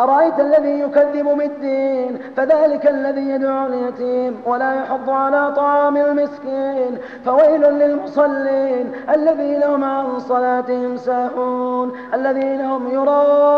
أرأيت الذي يكذب بالدين فذلك الذي يدعو اليتيم ولا يحض على طعام المسكين فويل للمصلين الذين هم عن صلاتهم ساهون الذين هم يرون